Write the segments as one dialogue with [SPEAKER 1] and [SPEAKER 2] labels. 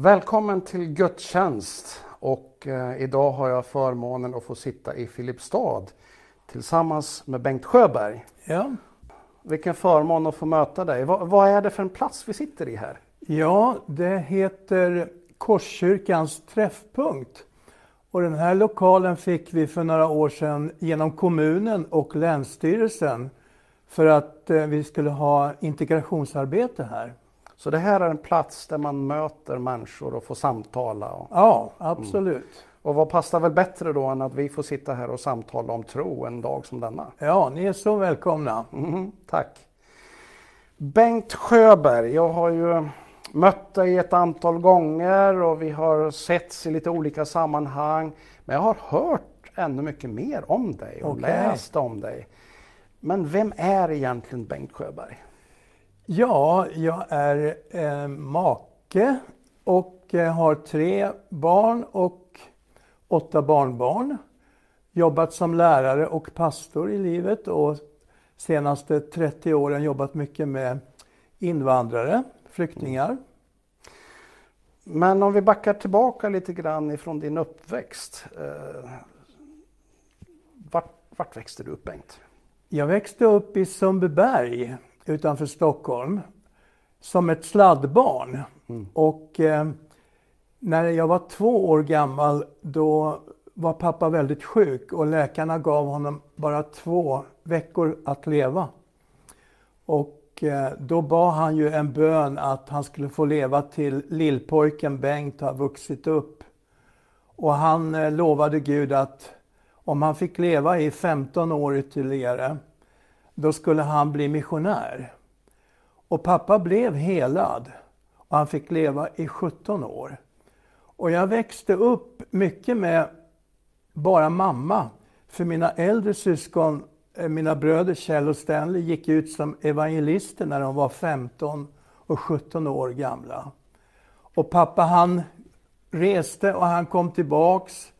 [SPEAKER 1] Välkommen till gudstjänst och eh, idag har jag förmånen att få sitta i Filipstad tillsammans med Bengt Sjöberg.
[SPEAKER 2] Ja.
[SPEAKER 1] Vilken förmån att få möta dig. Vad, vad är det för en plats vi sitter i här?
[SPEAKER 2] ja, det heter Korskyrkans träffpunkt. Och den här lokalen fick vi för några år sedan genom kommunen och Länsstyrelsen för att eh, vi skulle ha integrationsarbete här.
[SPEAKER 1] Så det här är en plats där man möter människor och får samtala. Och,
[SPEAKER 2] Ja, absolut.
[SPEAKER 1] och vad passar väl bättre då än att vi får sitta här och samtala om tro en dag som denna?
[SPEAKER 2] Ja, ni är så välkomna.
[SPEAKER 1] Mhm, tack. Bengt Sjöberg, jag har ju mött dig ett antal gånger och vi har setts i lite olika sammanhang. Men jag har hört ännu mycket mer om dig och
[SPEAKER 2] Okej.
[SPEAKER 1] läst om dig. Men vem är egentligen Bengt Sjöberg?
[SPEAKER 2] Ja, jag är eh, make och eh, har tre barn och åtta barnbarn. Jobbat som lärare och pastor i livet och senaste 30 åren jobbat mycket med invandrare, flyktingar.
[SPEAKER 1] Men om vi backar tillbaka lite grann ifrån din uppväxt. Eh, vart, vart växte du upp Bengt?
[SPEAKER 2] Jag växte upp i Sundbyberg utanför Stockholm som ett sladdbarn. Och eh, när jag var två år gammal då var pappa väldigt sjuk och läkarna gav honom bara två veckor att leva. Och eh, då bad han ju en bön att han skulle få leva till lillpojken Bengt har vuxit upp. Och han eh, lovade Gud att om han fick leva i 15 år ytterligare, då skulle han bli missionär. Och pappa blev helad och han fick leva i 17 år. Och jag växte upp mycket med bara mamma. För mina äldre syskon, eh, mina bröder Kjell och Stanley, gick ut som evangelister när de var 15 och 17 år gamla. Och pappa han reste och han kom tillbaks.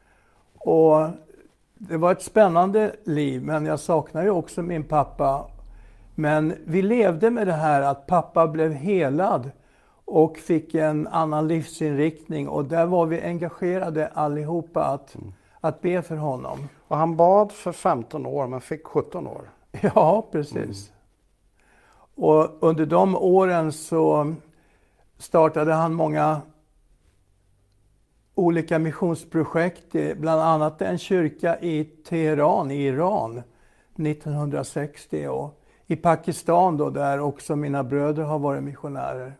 [SPEAKER 2] Och det var ett spännande liv, men jag saknar ju också min pappa. Men vi levde med det här att pappa blev helad och fick en annan livsinriktning och där var vi engagerade allihopa att, att be för honom.
[SPEAKER 1] Och han bad för 15 år men fick 17 år.
[SPEAKER 2] Ja, precis. Och under de åren så startade han många olika missionsprojekt, eh, bland annat en kyrka i Teheran i Iran 1960 och i Pakistan då där också mina bröder har varit missionärer.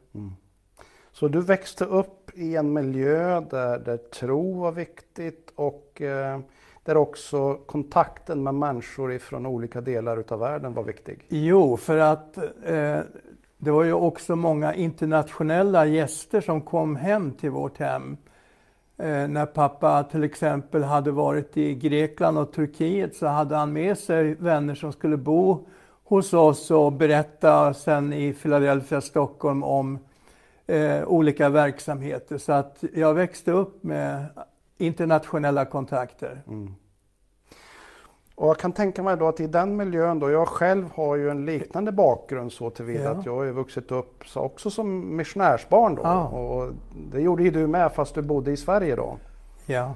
[SPEAKER 1] Så du växte upp i en miljö där, där tro var viktigt och eh, där också kontakten med människor ifrån olika delar utav världen var viktig.
[SPEAKER 2] Jo, för att eh, det var ju också många internationella gäster som kom hem till vårt hem. Eh, när pappa till exempel hade varit i Grekland och Turkiet så hade han med sig vänner som skulle bo hos oss och berätta sen i Philadelphia, Stockholm om eh, olika verksamheter. Så att jag växte upp med internationella kontakter. Mm.
[SPEAKER 1] Och jag kan tänka mig då att i den miljön då, jag själv har ju en liknande bakgrund så tillvida
[SPEAKER 2] Ja.
[SPEAKER 1] att jag har ju vuxit upp så också som missionärsbarn då.
[SPEAKER 2] Ja.
[SPEAKER 1] Och det gjorde ju du med fast du bodde i Sverige då.
[SPEAKER 2] Ja.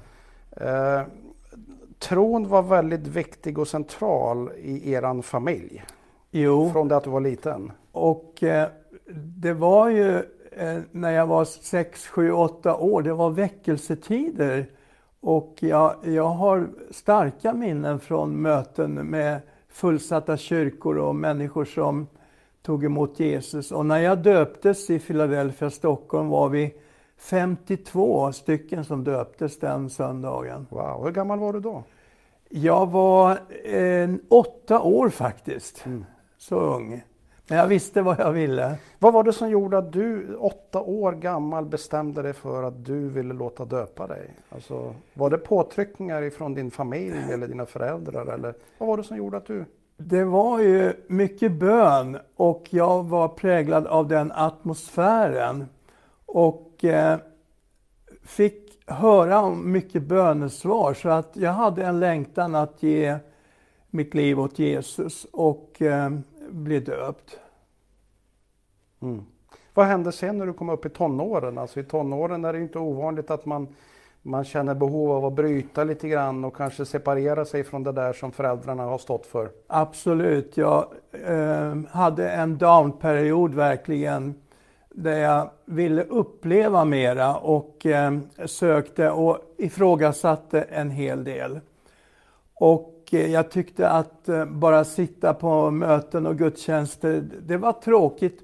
[SPEAKER 1] Eh, tron var väldigt viktig och central i eran familj
[SPEAKER 2] Jo.
[SPEAKER 1] från det att du var liten.
[SPEAKER 2] Och eh, det var ju eh, när jag var 6, 7, 8 år, det var väckelsetider. Och jag, jag har starka minnen från möten med fullsatta kyrkor och människor som tog emot Jesus. Och när jag döptes i Philadelphia, Stockholm var vi 52 stycken som döptes den söndagen.
[SPEAKER 1] Wow, hur gammal var du då?
[SPEAKER 2] Jag var eh, åtta år faktiskt, så ung. Men jag visste vad jag ville.
[SPEAKER 1] Vad var det som gjorde att du, åtta år gammal, bestämde dig för att du ville låta döpa dig? Alltså, var det påtryckningar ifrån din familj eller dina föräldrar? Eller vad var det som gjorde att du...
[SPEAKER 2] Det var ju mycket bön och jag var präglad av den atmosfären. Och eh, fick höra om mycket bönesvar så att jag hade en längtan att ge mitt liv åt Jesus och eh, bli döpt.
[SPEAKER 1] Mm. Vad hände sen när du kom upp i tonåren? Alltså i tonåren är det inte ovanligt att man, man känner behov av att bryta lite grann och kanske separera sig från det där som föräldrarna har stått för.
[SPEAKER 2] Absolut. Jag eh, hade en downperiod verkligen där jag ville uppleva mera och eh, sökte och ifrågasatte en hel del. Och eh, jag tyckte att eh, bara sitta på möten och gudstjänster, det var tråkigt.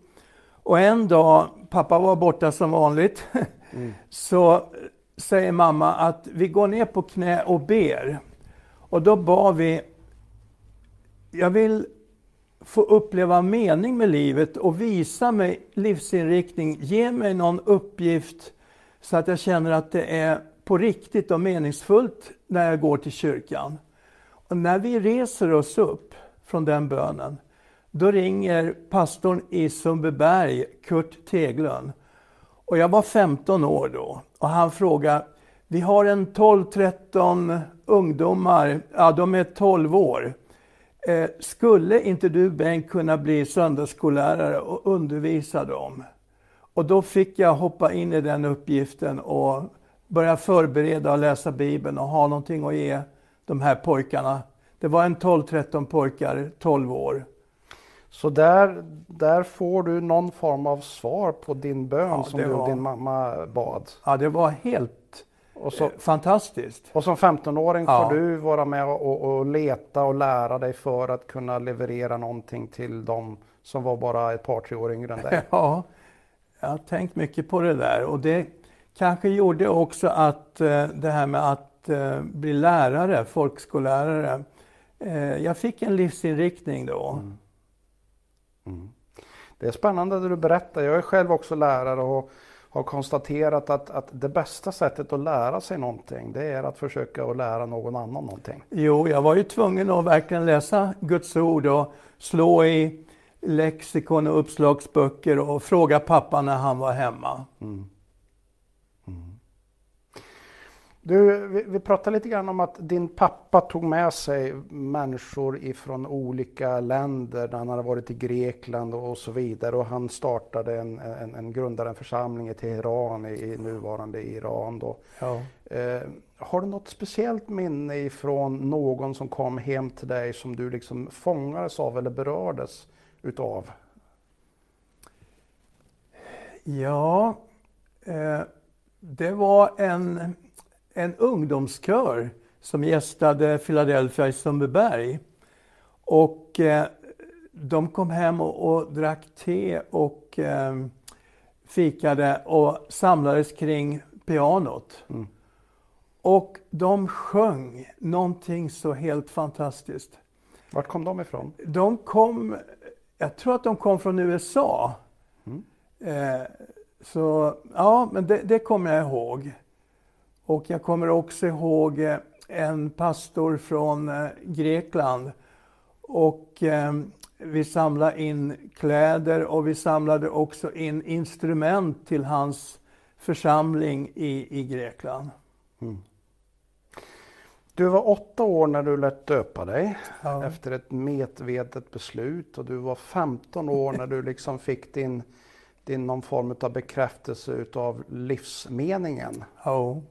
[SPEAKER 2] Och en dag, pappa var borta som vanligt, mm. så säger mamma att vi går ner på knä och ber. Och då bad vi, jag vill få uppleva mening med livet och visa mig livsinriktning. Ge mig någon uppgift så att jag känner att det är på riktigt och meningsfullt när jag går till kyrkan. Och när vi reser oss upp från den bönen, då ringer pastorn i Sundbyberg, Kurt Teglund. Och jag var 15 år då och han frågar, vi har en 12-13 ungdomar, ja de är 12 år. Eh, skulle inte du Bengt kunna bli söndagsskollärare och undervisa dem? Och då fick jag hoppa in i den uppgiften och börja förbereda och läsa Bibeln och ha någonting att ge de här pojkarna. Det var en 12-13 pojkar, 12 år.
[SPEAKER 1] Så där, där får du någon form av svar på din bön ja, som du och din mamma bad?
[SPEAKER 2] Ja, det var helt och så, Fantastiskt.
[SPEAKER 1] Och som 15-åring ja. får du vara med och, och, leta och lära dig för att kunna leverera någonting till dem som var bara ett par, tre år yngre än dig.
[SPEAKER 2] Ja, jag har tänkt mycket på det där och det kanske gjorde också att eh, det här med att eh, bli lärare, folkskollärare, eh, jag fick en livsinriktning då. Mm.
[SPEAKER 1] Mm. Det är spännande det du berättar. Jag är själv också lärare och har konstaterat att, att det bästa sättet att lära sig någonting, det är att försöka att lära någon annan någonting.
[SPEAKER 2] Jo, jag var ju tvungen att verkligen läsa Guds ord och slå i lexikon och uppslagsböcker och fråga pappa när han var hemma. Mm.
[SPEAKER 1] Du, vi, vi pratade lite grann om att din pappa tog med sig människor ifrån olika länder när han hade varit i Grekland och så vidare och han startade en, en, en grundade en församling i Teheran i, i nuvarande Iran. Då. Ja. Eh, har du något speciellt minne ifrån någon som kom hem till dig som du liksom fångades av eller berördes utav?
[SPEAKER 2] Ja, eh, det var en en ungdomskör som gästade Philadelphia i Sundbyberg. Och eh, de kom hem och, och drack te och eh, fikade och samlades kring pianot. Mm. Och de sjöng någonting så helt fantastiskt.
[SPEAKER 1] Vart kom de ifrån?
[SPEAKER 2] De kom, jag tror att de kom från USA. Mm. Eh, så ja, men det, det kommer jag ihåg. Och jag kommer också ihåg eh, en pastor från eh, Grekland. Och eh, vi samlade in kläder och vi samlade också in instrument till hans församling i, i Grekland. Mm.
[SPEAKER 1] Du var åtta år när du lät döpa dig ja. efter ett medvetet beslut och du var 15 år när du liksom fick din, din någon form av bekräftelse utav livsmeningen. Ja.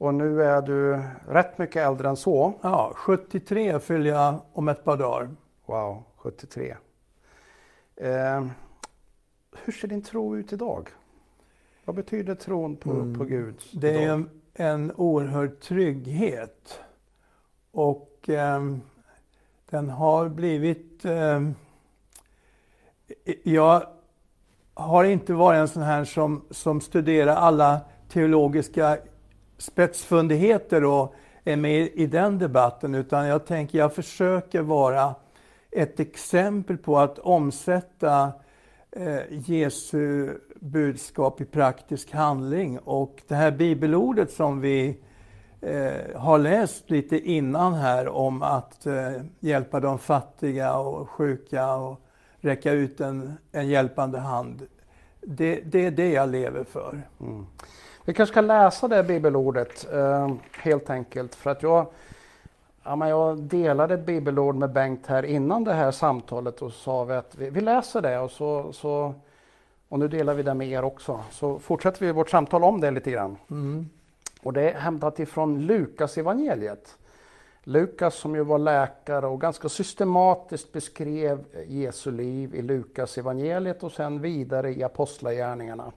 [SPEAKER 1] Och nu är du rätt mycket äldre än så.
[SPEAKER 2] Ja, 73 fyller jag om ett par dagar.
[SPEAKER 1] Wow, 73. Eh, hur ser din tro ut idag? Vad betyder tron på, mm. på Gud?
[SPEAKER 2] Det är en, en oerhörd trygghet. Och eh, den har blivit... Eh, jag har inte varit en sån här som, som studerar alla teologiska spetsfundigheter och är med i den debatten, utan jag tänker jag försöker vara ett exempel på att omsätta eh, Jesu budskap i praktisk handling. Och det här bibelordet som vi eh, har läst lite innan här om att eh, hjälpa de fattiga och sjuka och räcka ut en, en hjälpande hand. Det, det är det jag lever för. Mm.
[SPEAKER 1] Vi kanske ska läsa det bibelordet eh, helt enkelt för att jag, ja, men jag delade bibelord med Bengt här innan det här samtalet och sa vi att vi, vi läser det och så, så, Och nu delar vi det med er också. Så fortsätter vi vårt samtal om det lite grann.
[SPEAKER 2] Mm.
[SPEAKER 1] Och det är hämtat ifrån Lukas evangeliet. Lukas som ju var läkare och ganska systematiskt beskrev Jesu liv i Lukas evangeliet och sen vidare i Apostlagärningarna.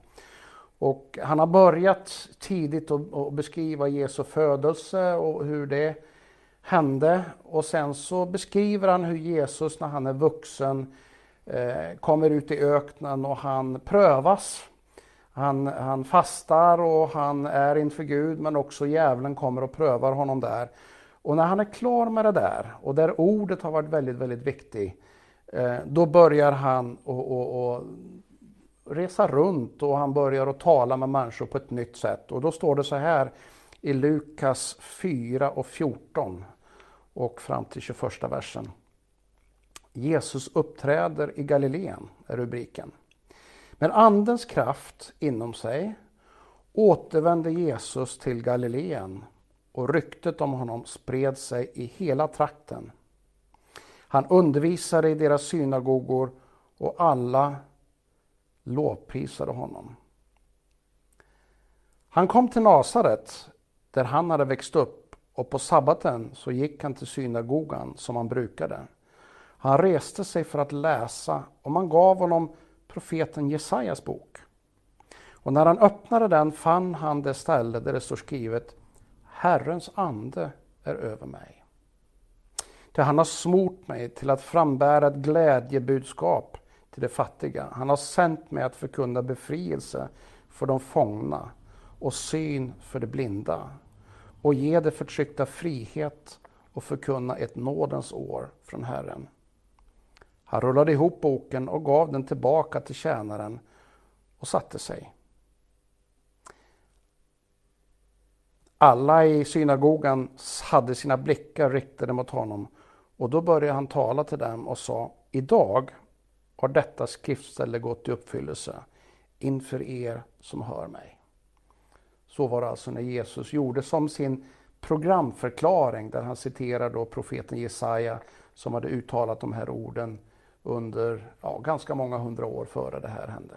[SPEAKER 1] Och han har börjat tidigt att beskriva Jesu födelse och hur det hände. Och sen så beskriver han hur Jesus när han är vuxen eh, kommer ut i öknen och han prövas. Han, han fastar och han är inför Gud men också djävulen kommer och prövar honom där. Och när han är klar med det där och där ordet har varit väldigt, väldigt viktigt, eh, då börjar han att resa runt och han börjar att tala med människor på ett nytt sätt. Och då står det så här i Lukas 4 och 14 och fram till 21 versen. Jesus uppträder i Galileen, är rubriken. Med Andens kraft inom sig återvände Jesus till Galileen och ryktet om honom spred sig i hela trakten. Han undervisade i deras synagogor och alla lovprisade honom. Han kom till Nasaret där han hade växt upp och på sabbaten så gick han till synagogan som han brukade. Han reste sig för att läsa och man gav honom profeten Jesajas bok. Och när han öppnade den fann han det ställe där det står skrivet Herrens ande är över mig. Ty han har smort mig till att frambära ett glädjebudskap till de fattiga. Han har sänt mig att förkunna befrielse för de fångna och syn för de blinda och ge de förtryckta frihet och förkunna ett nådens år från Herren. Han rullade ihop boken och gav den tillbaka till tjänaren och satte sig. Alla i synagogan hade sina blickar riktade mot honom och då började han tala till dem och sa Idag har detta skriftställe gått i uppfyllelse inför er som hör mig. Så var det alltså när Jesus gjorde som sin programförklaring där han citerar då profeten Jesaja som hade uttalat de här orden under ja, ganska många hundra år före det här hände.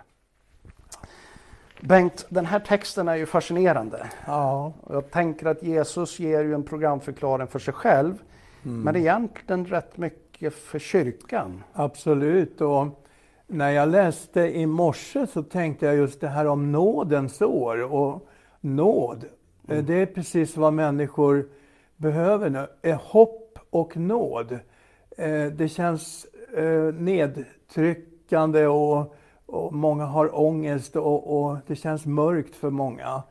[SPEAKER 1] Bengt, den här texten är ju fascinerande.
[SPEAKER 2] Ja.
[SPEAKER 1] Jag tänker att Jesus ger ju en programförklaring för sig själv, mm. men egentligen rätt mycket för kyrkan.
[SPEAKER 2] Absolut. Och när jag läste i morse så tänkte jag just det här om nådens år. Och nåd, mm. det är precis vad människor behöver nu. Är hopp och nåd. Eh, det känns eh, nedtryckande och, och många har ångest och, och, det känns mörkt för många.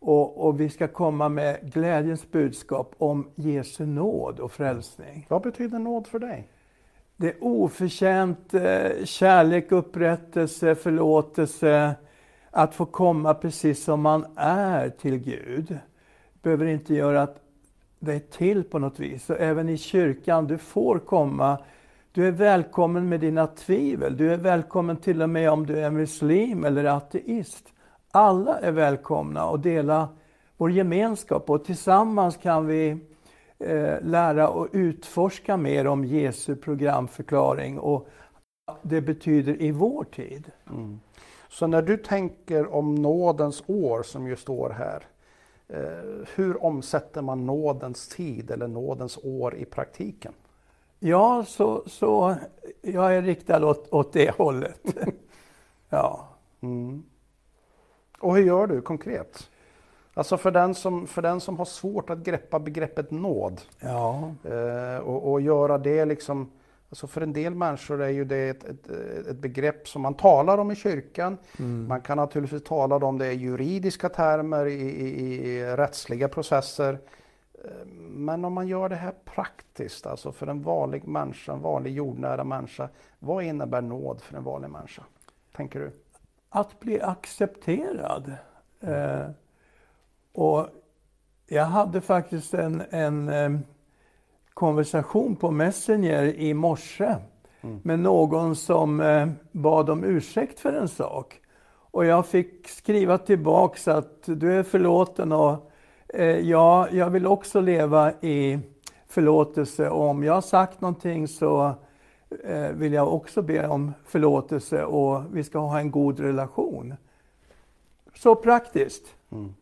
[SPEAKER 2] Och, och, vi ska komma med glädjens budskap om Jesu nåd och frälsning.
[SPEAKER 1] Vad betyder nåd för dig?
[SPEAKER 2] Det är oförtjänt eh, kärlek, upprättelse, förlåtelse. Att få komma precis som man är till Gud. behöver inte göra att är till på något vis. Så även i kyrkan, du får komma du är välkommen med dina tvivel. Du är välkommen till och med om du är muslim eller ateist. Alla är välkomna att dela vår gemenskap och tillsammans kan vi eh, lära och utforska mer om Jesu programförklaring och det betyder i vår tid. Mm.
[SPEAKER 1] Så när du tänker om nådens år som ju står här, eh, hur omsätter man nådens tid eller nådens år i praktiken?
[SPEAKER 2] Ja, så, så jag är riktad åt, åt det hållet. ja.
[SPEAKER 1] Mm. Och hur gör du konkret? Alltså för den som, för den som har svårt att greppa begreppet nåd
[SPEAKER 2] ja.
[SPEAKER 1] eh, och, och göra det liksom Alltså för en del människor är ju det ett, ett, ett begrepp som man talar om i kyrkan. Mm. Man kan naturligtvis tala om det i juridiska termer, i, i, i rättsliga processer. Men om man gör det här praktiskt, alltså för en vanlig människa, en vanlig jordnära människa. Vad innebär nåd för en vanlig människa? Tänker du?
[SPEAKER 2] Att bli accepterad. Eh, och jag hade faktiskt en, en eh, konversation på Messenger i morse mm. med någon som eh, bad om ursäkt för en sak. Och jag fick skriva tillbaks att du är förlåten och Eh, ja, jag vill också leva i förlåtelse. Och om jag har sagt någonting så vill jag också be om förlåtelse och vi ska ha en god relation. Så praktiskt. Mm.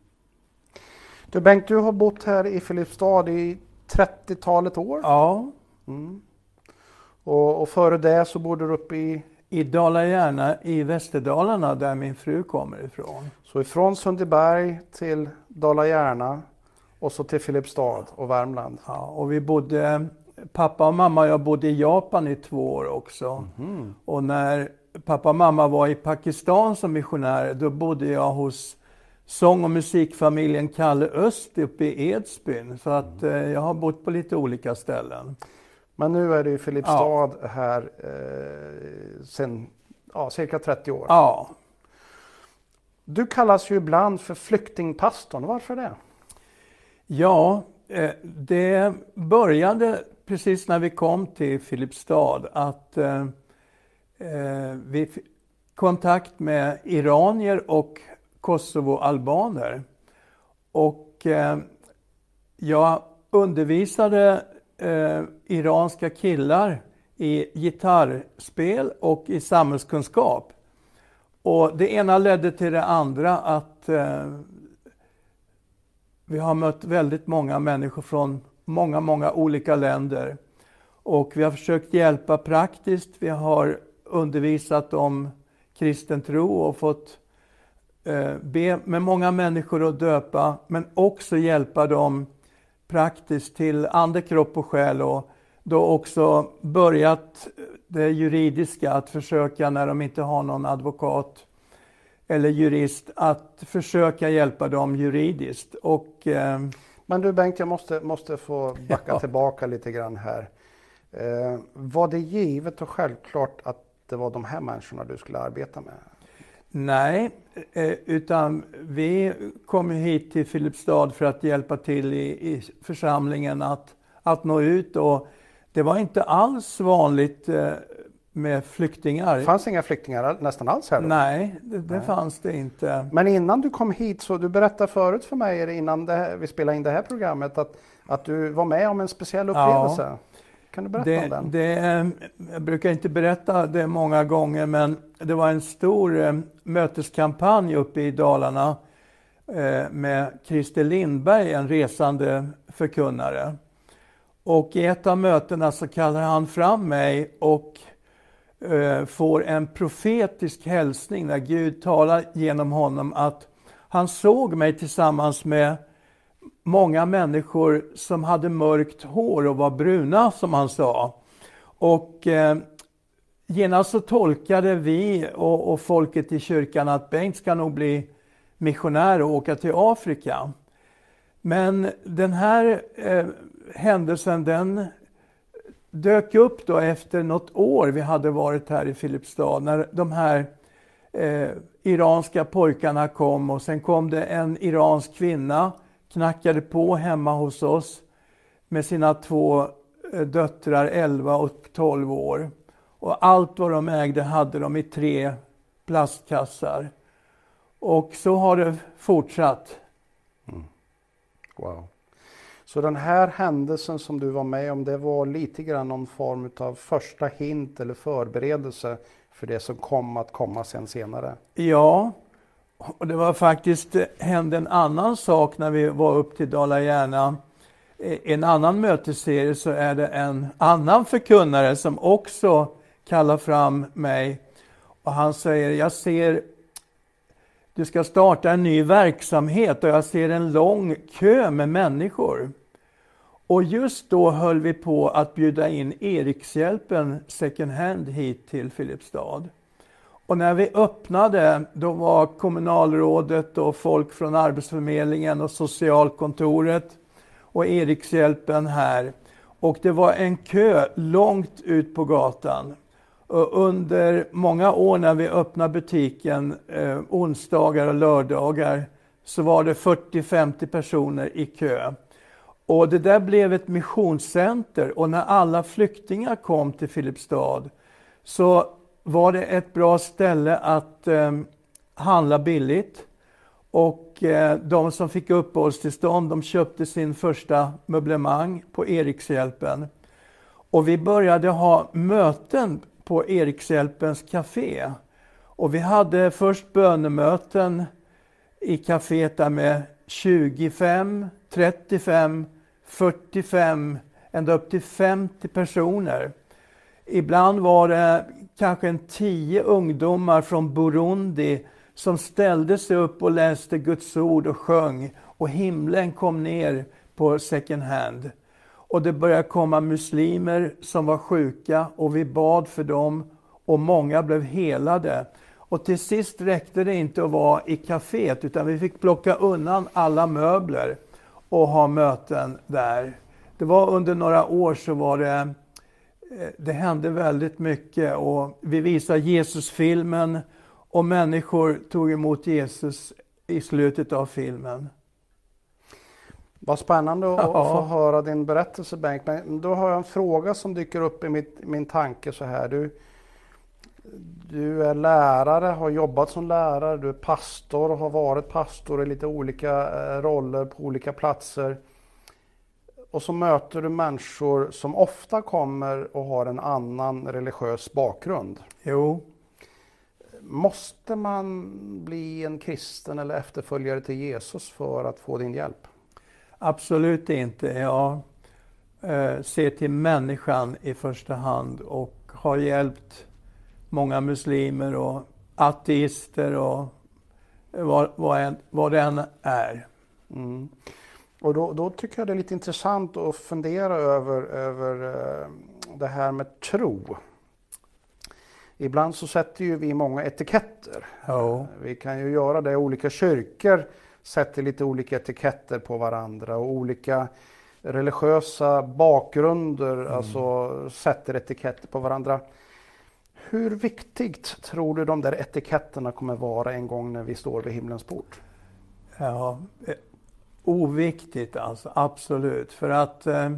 [SPEAKER 1] Du Bengt, du har bott här i Filipstad i 30-talet år.
[SPEAKER 2] Ja.
[SPEAKER 1] Mm. Och, och, före det så bodde du uppe i?
[SPEAKER 2] I Dala-Järna i Västerdalarna där min fru kommer ifrån.
[SPEAKER 1] Så ifrån Sundbyberg till Dala-Järna och så till Filipstad och Värmland?
[SPEAKER 2] Ja, och vi bodde, pappa och mamma och jag bodde i Japan i två år också. Mm. Och när pappa och mamma var i Pakistan som missionärer, då bodde jag hos sång och musikfamiljen Kalle Öst uppe i Edsbyn. Så att eh, jag har bott på lite olika ställen.
[SPEAKER 1] Men nu är du i Filipstad ja. här eh, sedan ja, cirka 30 år.
[SPEAKER 2] Ja.
[SPEAKER 1] Du kallas ju ibland för flyktingpastorn. Varför det?
[SPEAKER 2] Ja, eh, det började precis när vi kom till Filipstad att eh, eh vi fick kontakt med iranier och Kosovoalbaner. Och eh, jag undervisade eh, iranska killar i gitarrspel och i samhällskunskap. Och det ena ledde till det andra att eh, vi har mött väldigt många människor från många, många olika länder. Och vi har försökt hjälpa praktiskt. Vi har undervisat om kristen tro och fått eh, be med många människor att döpa, men också hjälpa dem praktiskt till ande, kropp och själ och då också börjat eh, det juridiska, att försöka när de inte har någon advokat eller jurist, att försöka hjälpa dem juridiskt. Och, eh,
[SPEAKER 1] men du Bengt, jag måste, måste få backa ja. tillbaka lite grann här. Eh, var det givet och självklart att det var de här människorna du skulle arbeta med?
[SPEAKER 2] Nej, eh, utan vi kom hit till Filipstad för att hjälpa till i, i församlingen att, att nå ut. Och det var inte alls vanligt eh, med flyktingar. Det
[SPEAKER 1] fanns inga flyktingar nästan alls här då?
[SPEAKER 2] Nej, det, det Nej. fanns det inte.
[SPEAKER 1] Men innan du kom hit, så du berättade förut för mig innan det, vi spelade in det här programmet att, att du var med om en speciell upplevelse. Ja. Kan du berätta
[SPEAKER 2] det,
[SPEAKER 1] om den?
[SPEAKER 2] Det, jag brukar inte berätta det många gånger, men det var en stor eh, möteskampanj uppe i Dalarna eh, med Christer Lindberg, en resande förkunnare. Och i ett av mötena så kallar han fram mig och Eh, får en profetisk hälsning när Gud talar genom honom att han såg mig tillsammans med många människor som hade mörkt hår och var bruna, som han sa. Och eh, genast så tolkade vi och, och, folket i kyrkan att Bengt ska nog bli missionär och åka till Afrika. Men den här eh, händelsen den dök upp då efter något år vi hade varit här i Filipstad när de här eh, iranska pojkarna kom och sen kom det en iransk kvinna knackade på hemma hos oss med sina två eh, döttrar, 11 och 12 år. Och allt vad de ägde hade de i tre plastkassar. Och så har det fortsatt. Mm.
[SPEAKER 1] Wow. Så den här händelsen som du var med om, det var lite grann någon form av första hint eller förberedelse för det som kom att komma sen senare?
[SPEAKER 2] Ja, och det var faktiskt, eh, hände en annan sak när vi var upp till Dala-Järna. I eh, en annan mötesserie så är det en annan förkunnare som också kallar fram mig. Och han säger, jag ser, du ska starta en ny verksamhet och jag ser en lång kö med människor. Och just då höll vi på att bjuda in Erikshjälpen second hand hit till Filipstad. Och när vi öppnade, då var kommunalrådet och folk från Arbetsförmedlingen och socialkontoret och Erikshjälpen här. Och det var en kö långt ut på gatan. Och under många år när vi öppnade butiken, eh, onsdagar och lördagar, så var det 40-50 personer i kö. Och det där blev ett missionscenter och när alla flyktingar kom till Filipstad så var det ett bra ställe att eh, handla billigt. Och eh, de som fick uppehållstillstånd de köpte sin första möblemang på Erikshjälpen. Och vi började ha möten på Erikshjälpens café. Och vi hade först bönemöten i kaféet där med 25, 35, 45, ända upp till 50 personer. Ibland var det kanske en tio ungdomar från Burundi som ställde sig upp och läste Guds ord och sjöng och himlen kom ner på second hand. Och det började komma muslimer som var sjuka och vi bad för dem och många blev helade. Och till sist räckte det inte att vara i kaféet utan vi fick plocka undan alla möbler och ha möten där. Det var under några år så var det, eh, det hände väldigt mycket och vi visade Jesusfilmen och människor tog emot Jesus i slutet av filmen.
[SPEAKER 1] Vad spännande att ja. få höra din berättelse Bengt. Men då har jag en fråga som dyker upp i mitt, min tanke så här. Du, du är lärare, har jobbat som lärare, du är pastor och har varit pastor i lite olika eh, roller på olika platser. Och så möter du människor som ofta kommer och har en annan religiös bakgrund.
[SPEAKER 2] Jo.
[SPEAKER 1] Måste man bli en kristen eller efterföljare till Jesus för att få din hjälp?
[SPEAKER 2] Absolut inte. Jag eh, ser till människan i första hand och har hjälpt många muslimer och ateister och vad, vad, en, vad det än är.
[SPEAKER 1] Mm. Och då, då, tycker jag det är lite intressant att fundera över, över eh, det här med tro. Ibland så sätter ju vi många etiketter.
[SPEAKER 2] Ja.
[SPEAKER 1] Vi kan ju göra det. Olika kyrkor sätter lite olika etiketter på varandra och olika religiösa bakgrunder mm. alltså sätter etiketter på varandra. Hur viktigt tror du de där etiketterna kommer vara en gång när vi står vid himlens port?
[SPEAKER 2] Ja, eh, oviktigt alltså, absolut. För att eh,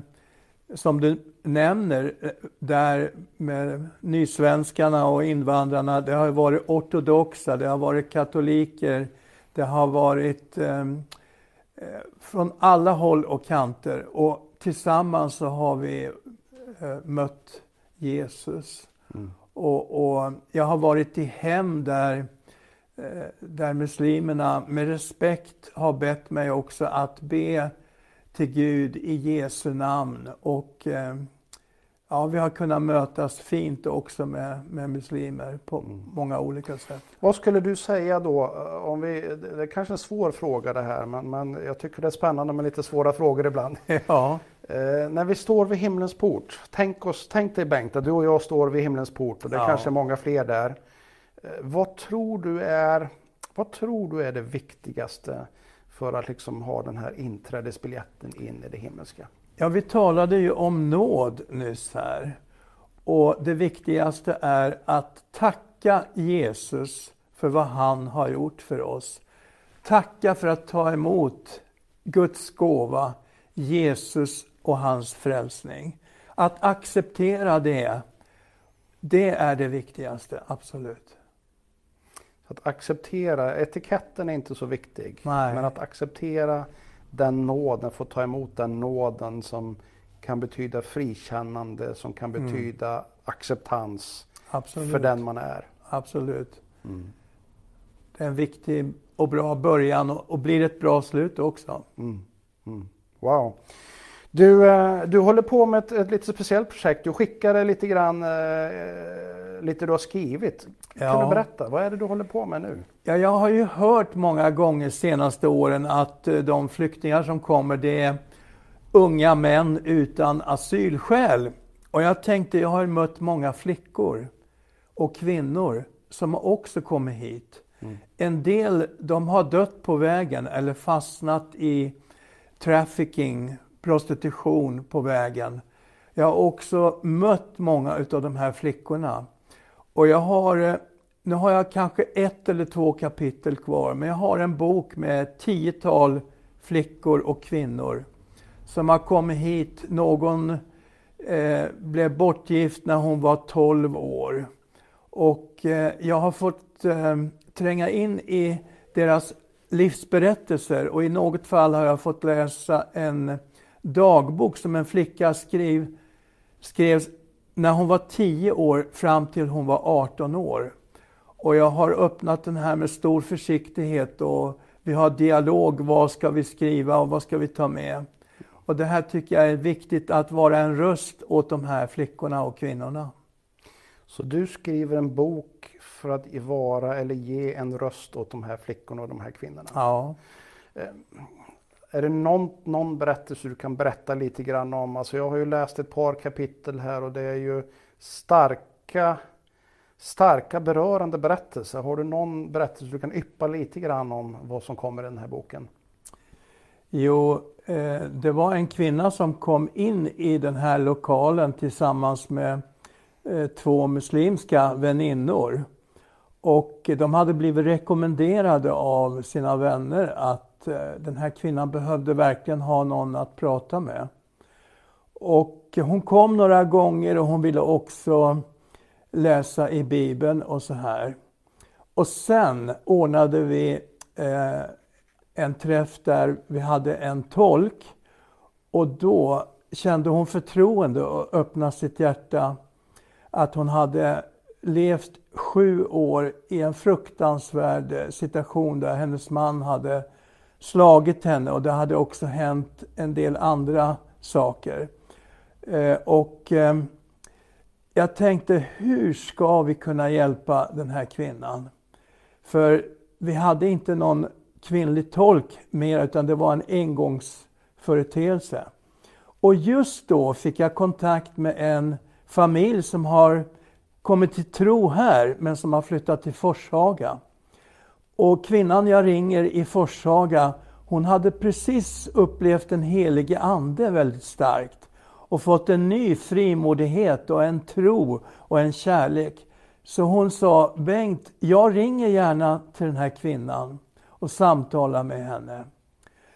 [SPEAKER 2] som du nämner, eh, där med nysvenskarna och invandrarna, det har varit ortodoxa, det har varit katoliker, det har varit ehm, eh, från alla håll och kanter. Och tillsammans så har vi eh, mött Jesus. Mm. Och, och, jag har varit i hem där, eh, där muslimerna med respekt har bett mig också att be till Gud i Jesu namn. Och eh, ja, vi har kunnat mötas fint också med, med muslimer på mm. många olika sätt.
[SPEAKER 1] Vad skulle du säga då, eh, om vi, det är kanske en svår fråga det här, men, men jag tycker det är spännande med lite svåra frågor ibland.
[SPEAKER 2] Ja.
[SPEAKER 1] Eh, när vi står vid himlens port, tänk, oss, tänk dig Bengt att du och jag står vid himlens port och det är ja. kanske är många fler där. Eh, vad tror du är, vad tror du är det viktigaste för att liksom ha den här inträdesbiljetten in i det himmelska?
[SPEAKER 2] Ja, vi talade ju om nåd nyss här. Och det viktigaste är att tacka Jesus för vad han har gjort för oss. Tacka för att ta emot Guds gåva, Jesus och hans frälsning. Att acceptera det, det är det viktigaste, absolut.
[SPEAKER 1] Att acceptera, etiketten är inte så viktig,
[SPEAKER 2] Nej.
[SPEAKER 1] men att acceptera den nåden, få ta emot den nåden som kan betyda frikännande, som kan mm. betyda mm. acceptans Absolut. för den man är.
[SPEAKER 2] Absolut. Mm. Det är en viktig och bra början och, och blir ett bra slut också.
[SPEAKER 1] Mm. mm. Wow. Du, eh, du håller på med ett, ett lite speciellt projekt. Du skickade lite grann, eh, lite du har skrivit. Ja. Kan du berätta, vad är det du håller på med nu?
[SPEAKER 2] Ja, jag har ju hört många gånger senaste åren att eh, de flyktingar som kommer, det är unga män utan asylskäl. Och jag tänkte, jag har mött många flickor och kvinnor som också kommer hit. Mm. En del, de har dött på vägen eller fastnat i trafficking prostitution på vägen. Jag har också mött många utav de här flickorna. Och jag har, eh, nu har jag kanske ett eller två kapitel kvar, men jag har en bok med ett tiotal flickor och kvinnor som har kommit hit. Någon eh, blev bortgift när hon var 12 år. Och eh, jag har fått eh, tränga in i deras livsberättelser och i något fall har jag fått läsa en dagbok som en flicka skrev, skrevs när hon var 10 år fram till hon var 18 år. Och jag har öppnat den här med stor försiktighet och vi har dialog. Vad ska vi skriva och vad ska vi ta med? Och det här tycker jag är viktigt att vara en röst åt de här flickorna och kvinnorna.
[SPEAKER 1] Så du skriver en bok för att vara eller ge en röst åt de här flickorna och de här kvinnorna?
[SPEAKER 2] Ja.
[SPEAKER 1] Är det någon, någon berättelse du kan berätta lite grann om? Alltså jag har ju läst ett par kapitel här och det är ju starka, starka berörande berättelser. Har du någon berättelse du kan yppa lite grann om vad som kommer i den här boken?
[SPEAKER 2] Jo, eh, det var en kvinna som kom in i den här lokalen tillsammans med eh, två muslimska väninnor. Och de hade blivit rekommenderade av sina vänner att Eh, den här kvinnan behövde verkligen ha någon att prata med. Och hon kom några gånger och hon ville också läsa i Bibeln och så här. Och sen ordnade vi eh, en träff där vi hade en tolk och då kände hon förtroende och öppnade sitt hjärta att hon hade levt sju år i en fruktansvärd eh, situation där hennes man hade slagit henne och det hade också hänt en del andra saker. Eh, och eh, jag tänkte, hur ska vi kunna hjälpa den här kvinnan? För vi hade inte någon kvinnlig tolk mer, utan det var en engångsföreteelse. Och just då fick jag kontakt med en familj som har kommit till tro här, men som har flyttat till Forshaga. Och kvinnan jag ringer i Forshaga, hon hade precis upplevt den helige Ande väldigt starkt och fått en ny frimodighet och en tro och en kärlek. Så hon sa, Bengt, jag ringer gärna till den här kvinnan och samtalar med henne.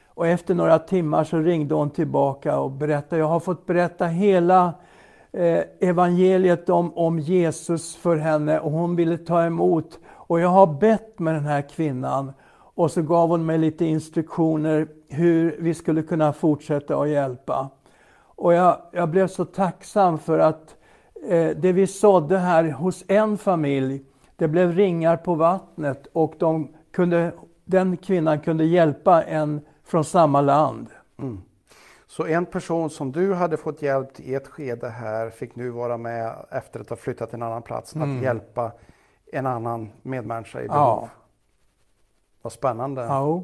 [SPEAKER 2] Och efter några timmar så ringde hon tillbaka och berättade, jag har fått berätta hela eh, evangeliet om, om Jesus för henne och hon ville ta emot. Och jag har bett med den här kvinnan och så gav hon mig lite instruktioner hur vi skulle kunna fortsätta att hjälpa. Och jag, jag blev så tacksam för att eh, det vi sådde här hos en familj, det blev ringar på vattnet och de kunde, den kvinnan kunde hjälpa en från samma land. Mm.
[SPEAKER 1] Så en person som du hade fått hjälp i ett skede här fick nu vara med efter att ha flyttat till en annan plats mm. att hjälpa en annan medmänniska i behov. Ja. Vad spännande.
[SPEAKER 2] Ja.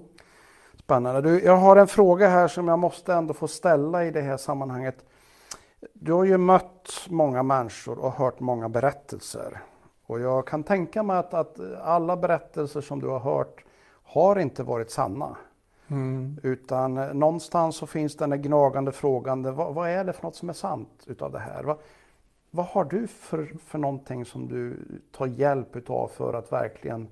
[SPEAKER 1] Spännande. Du, jag har en fråga här som jag måste ändå få ställa i det här sammanhanget. Du har ju mött många människor och hört många berättelser. Och jag kan tänka mig att, att alla berättelser som du har hört har inte varit sanna. Mm. Utan eh, någonstans så finns den där gnagande frågan, vad, vad, är det för något som är sant utav det här? Vad, vad har du för, för någonting som du tar hjälp utav för att verkligen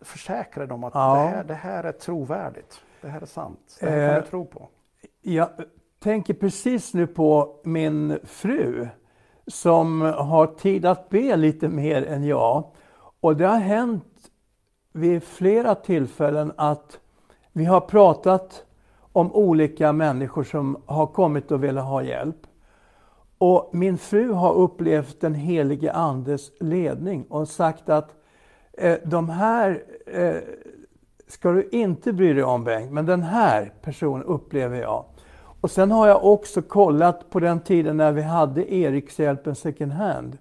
[SPEAKER 1] försäkra om att ja. det, här, det här är trovärdigt, det här är sant, det här kan eh, du tro på?
[SPEAKER 2] Jag tänker precis nu på min fru som har tid att be lite mer än jag. Och det har hänt vid flera tillfällen att vi har pratat om olika människor som har kommit och velat ha hjälp. Och min fru har upplevt den helige Andes ledning och sagt att eh, de här eh, ska du inte bry dig om Bengt, men den här personen upplever jag. Och sen har jag också kollat på den tiden när vi hade Erikshjälpen second hand.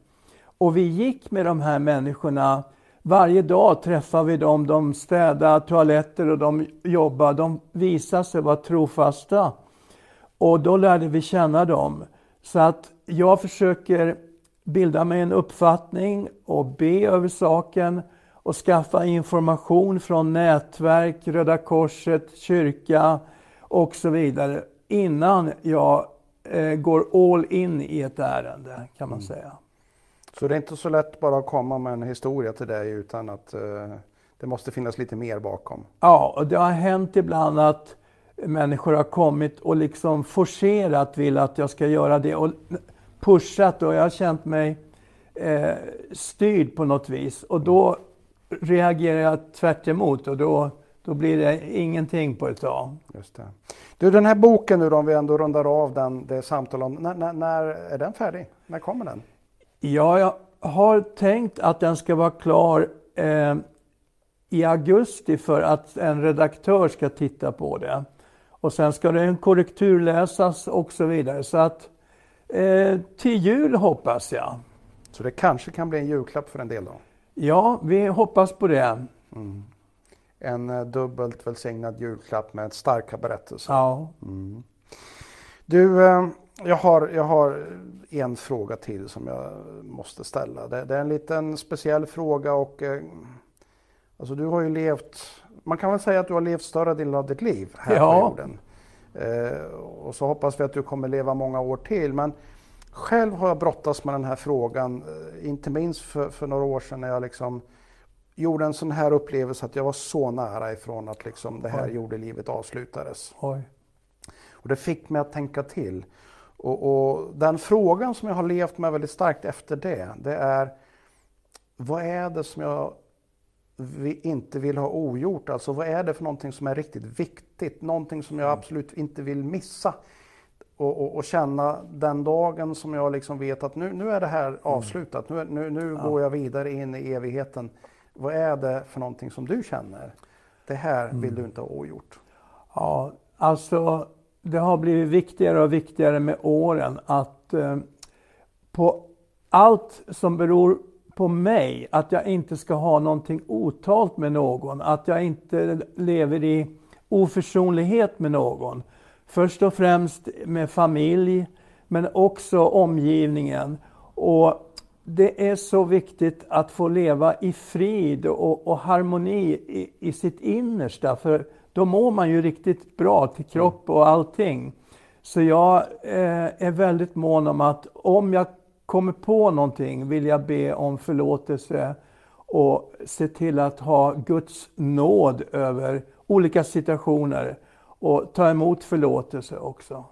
[SPEAKER 2] Och vi gick med de här människorna varje dag träffade vi dem, de städade toaletter och de jobbade. De visade sig vara trofasta. Och då lärde vi känna dem. Så att jag försöker bilda mig en uppfattning och be över saken och skaffa information från nätverk, Röda Korset, kyrka och så vidare innan jag eh, går all in i ett ärende kan man mm. säga.
[SPEAKER 1] Så det är inte så lätt bara att komma med en historia till dig utan att eh, det måste finnas lite mer bakom.
[SPEAKER 2] Ja, och det har hänt ibland att människor har kommit och liksom forcerat vill att jag ska göra det och pushat och jag har känt mig eh, styrd på något vis och då reagerar jag tvärt emot och då, då blir det ingenting på ett tag.
[SPEAKER 1] Just det. Du, den här boken nu då, om vi ändå rundar av den, det samtal om, när, när, när är den färdig? När kommer den?
[SPEAKER 2] Ja, jag har tänkt att den ska vara klar eh, i augusti för att en redaktör ska titta på det. Och sen ska den korrekturläsas och så vidare. Så att eh, till jul hoppas jag.
[SPEAKER 1] Så det kanske kan bli en julklapp för en del då?
[SPEAKER 2] Ja, vi hoppas på det.
[SPEAKER 1] Mm. En eh, dubbelt välsignad julklapp med starka berättelser.
[SPEAKER 2] Ja.
[SPEAKER 1] Mm. Du, eh, jag har, jag har en fråga till som jag måste ställa. Det, det är en liten speciell fråga och eh, alltså du har ju levt, man kan väl säga att du har levt större delen av ditt liv här
[SPEAKER 2] Ja.
[SPEAKER 1] på jorden. Eh, och så hoppas vi att du kommer leva många år till. Men själv har jag brottats med den här frågan, eh, inte minst för, för några år sedan när jag liksom gjorde en sån här upplevelse att jag var så nära ifrån att liksom det här
[SPEAKER 2] Oj.
[SPEAKER 1] jordelivet avslutades.
[SPEAKER 2] Oj.
[SPEAKER 1] Och det fick mig att tänka till. Och, och den frågan som jag har levt med väldigt starkt efter det, det är vad är det som jag vi inte vill ha ogjort? Alltså vad är det för någonting som är riktigt viktigt? Någonting som jag absolut inte vill missa. Och, och, och känna den dagen som jag liksom vet att nu, nu är det här avslutat. Nu, nu, nu går jag vidare in i evigheten. Vad är det för någonting som du känner? Det här vill du inte ha ogjort.
[SPEAKER 2] Ja, alltså det har blivit viktigare och viktigare med åren att eh, på allt som beror på mig, att jag inte ska ha någonting otalt med någon, att jag inte lever i oförsonlighet med någon. Först och främst med familj, men också omgivningen. Och det är så viktigt att få leva i frid och, och harmoni i, i sitt innersta, för då mår man ju riktigt bra till kropp och allting. Så jag eh, är väldigt mån om att om jag kommer på någonting vill jag be om förlåtelse och se till att ha Guds nåd över olika situationer och ta emot förlåtelse också.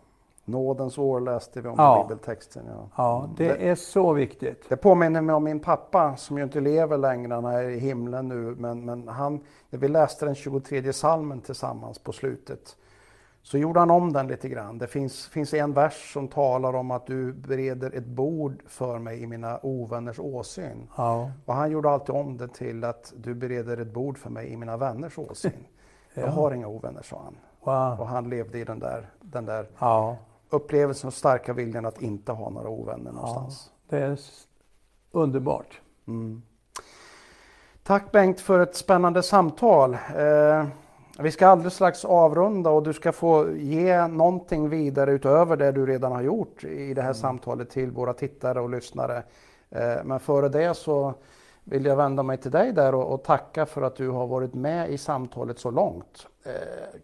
[SPEAKER 1] Nådens år läste vi om
[SPEAKER 2] Ja.
[SPEAKER 1] i bibeltexten. Ja.
[SPEAKER 2] Ja, det är så viktigt.
[SPEAKER 1] Det påminner mig om min pappa som ju inte lever längre, han är i himlen nu. Men, men han, när vi läste den 23 salmen tillsammans på slutet så gjorde han om den lite grann. Det finns, finns en vers som talar om att du bereder ett bord för mig i mina ovänners åsyn.
[SPEAKER 2] Ja,
[SPEAKER 1] Och han gjorde alltid om det till att du bereder ett bord för mig i mina vänners åsyn. Jag
[SPEAKER 2] Ja.
[SPEAKER 1] har inga ovänner, sa han.
[SPEAKER 2] wow.
[SPEAKER 1] Och han levde i den där, den där
[SPEAKER 2] ja,
[SPEAKER 1] upplevelsen och starka viljan att inte ha några ovänner någonstans.
[SPEAKER 2] det är underbart.
[SPEAKER 1] Mm. Tack Bengt för ett spännande samtal. Eh, vi ska alldeles strax avrunda och du ska få ge någonting vidare utöver det du redan har gjort i det här samtalet till våra tittare och lyssnare. Eh, men före det så vill jag vända mig till dig där och, och tacka för att du har varit med i samtalet så långt. Eh,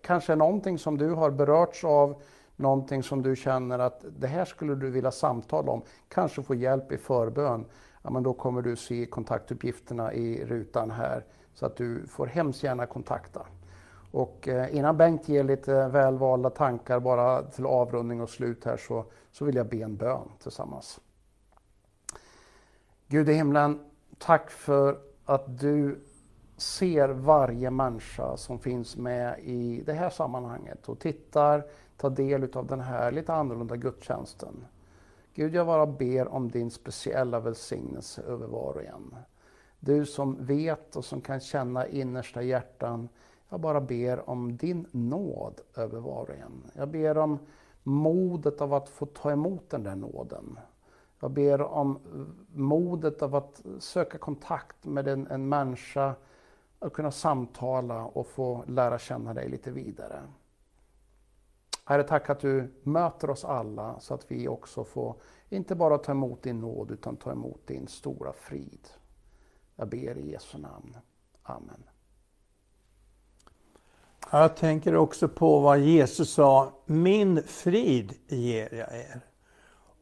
[SPEAKER 1] kanske någonting som du har berörts av, någonting som du känner att det här skulle du vilja samtala om, kanske få hjälp i förbön. Ja, men då kommer du se kontaktuppgifterna i rutan här så att du får hemskt gärna kontakta. Och eh, innan Bengt ger lite välvalda tankar bara till avrundning och slut här så, så vill jag be en bön tillsammans. Gud i himlen, tack för att du ser varje människa som finns med i det här sammanhanget och tittar, tar del av den här lite annorlunda gudstjänsten. Gud, jag bara ber om din speciella välsignelse över var och en. Du som vet och som kan känna innersta hjärtan, jag bara ber om din nåd över var och en. Jag ber om modet av att få ta emot den där nåden. Jag ber om modet av att söka kontakt med en, en människa, att kunna samtala och få lära känna dig lite vidare. Herre, tack att du möter oss alla så att vi också får inte bara ta emot din nåd utan ta emot din stora frid. Jag ber i Jesu namn. Amen.
[SPEAKER 2] Jag tänker också på vad Jesus sa, min frid ger jag er.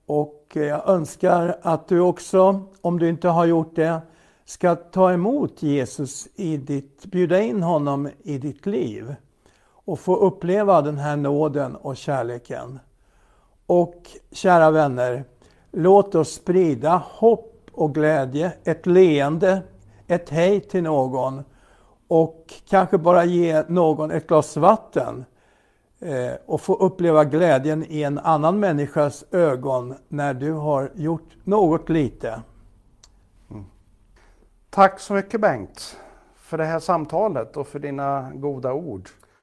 [SPEAKER 2] Och eh, jag önskar att du också, om du inte har gjort det, ska ta emot Jesus i ditt, bjuda in honom i ditt liv och få uppleva den här nåden och kärleken. Och kära vänner, låt oss sprida hopp och glädje, ett leende, ett hej till någon och kanske bara ge någon ett glas vatten eh, och få uppleva glädjen i en annan människas ögon när du har gjort något lite.
[SPEAKER 1] Mm. Tack så mycket Bengt för det här samtalet och för dina goda ord.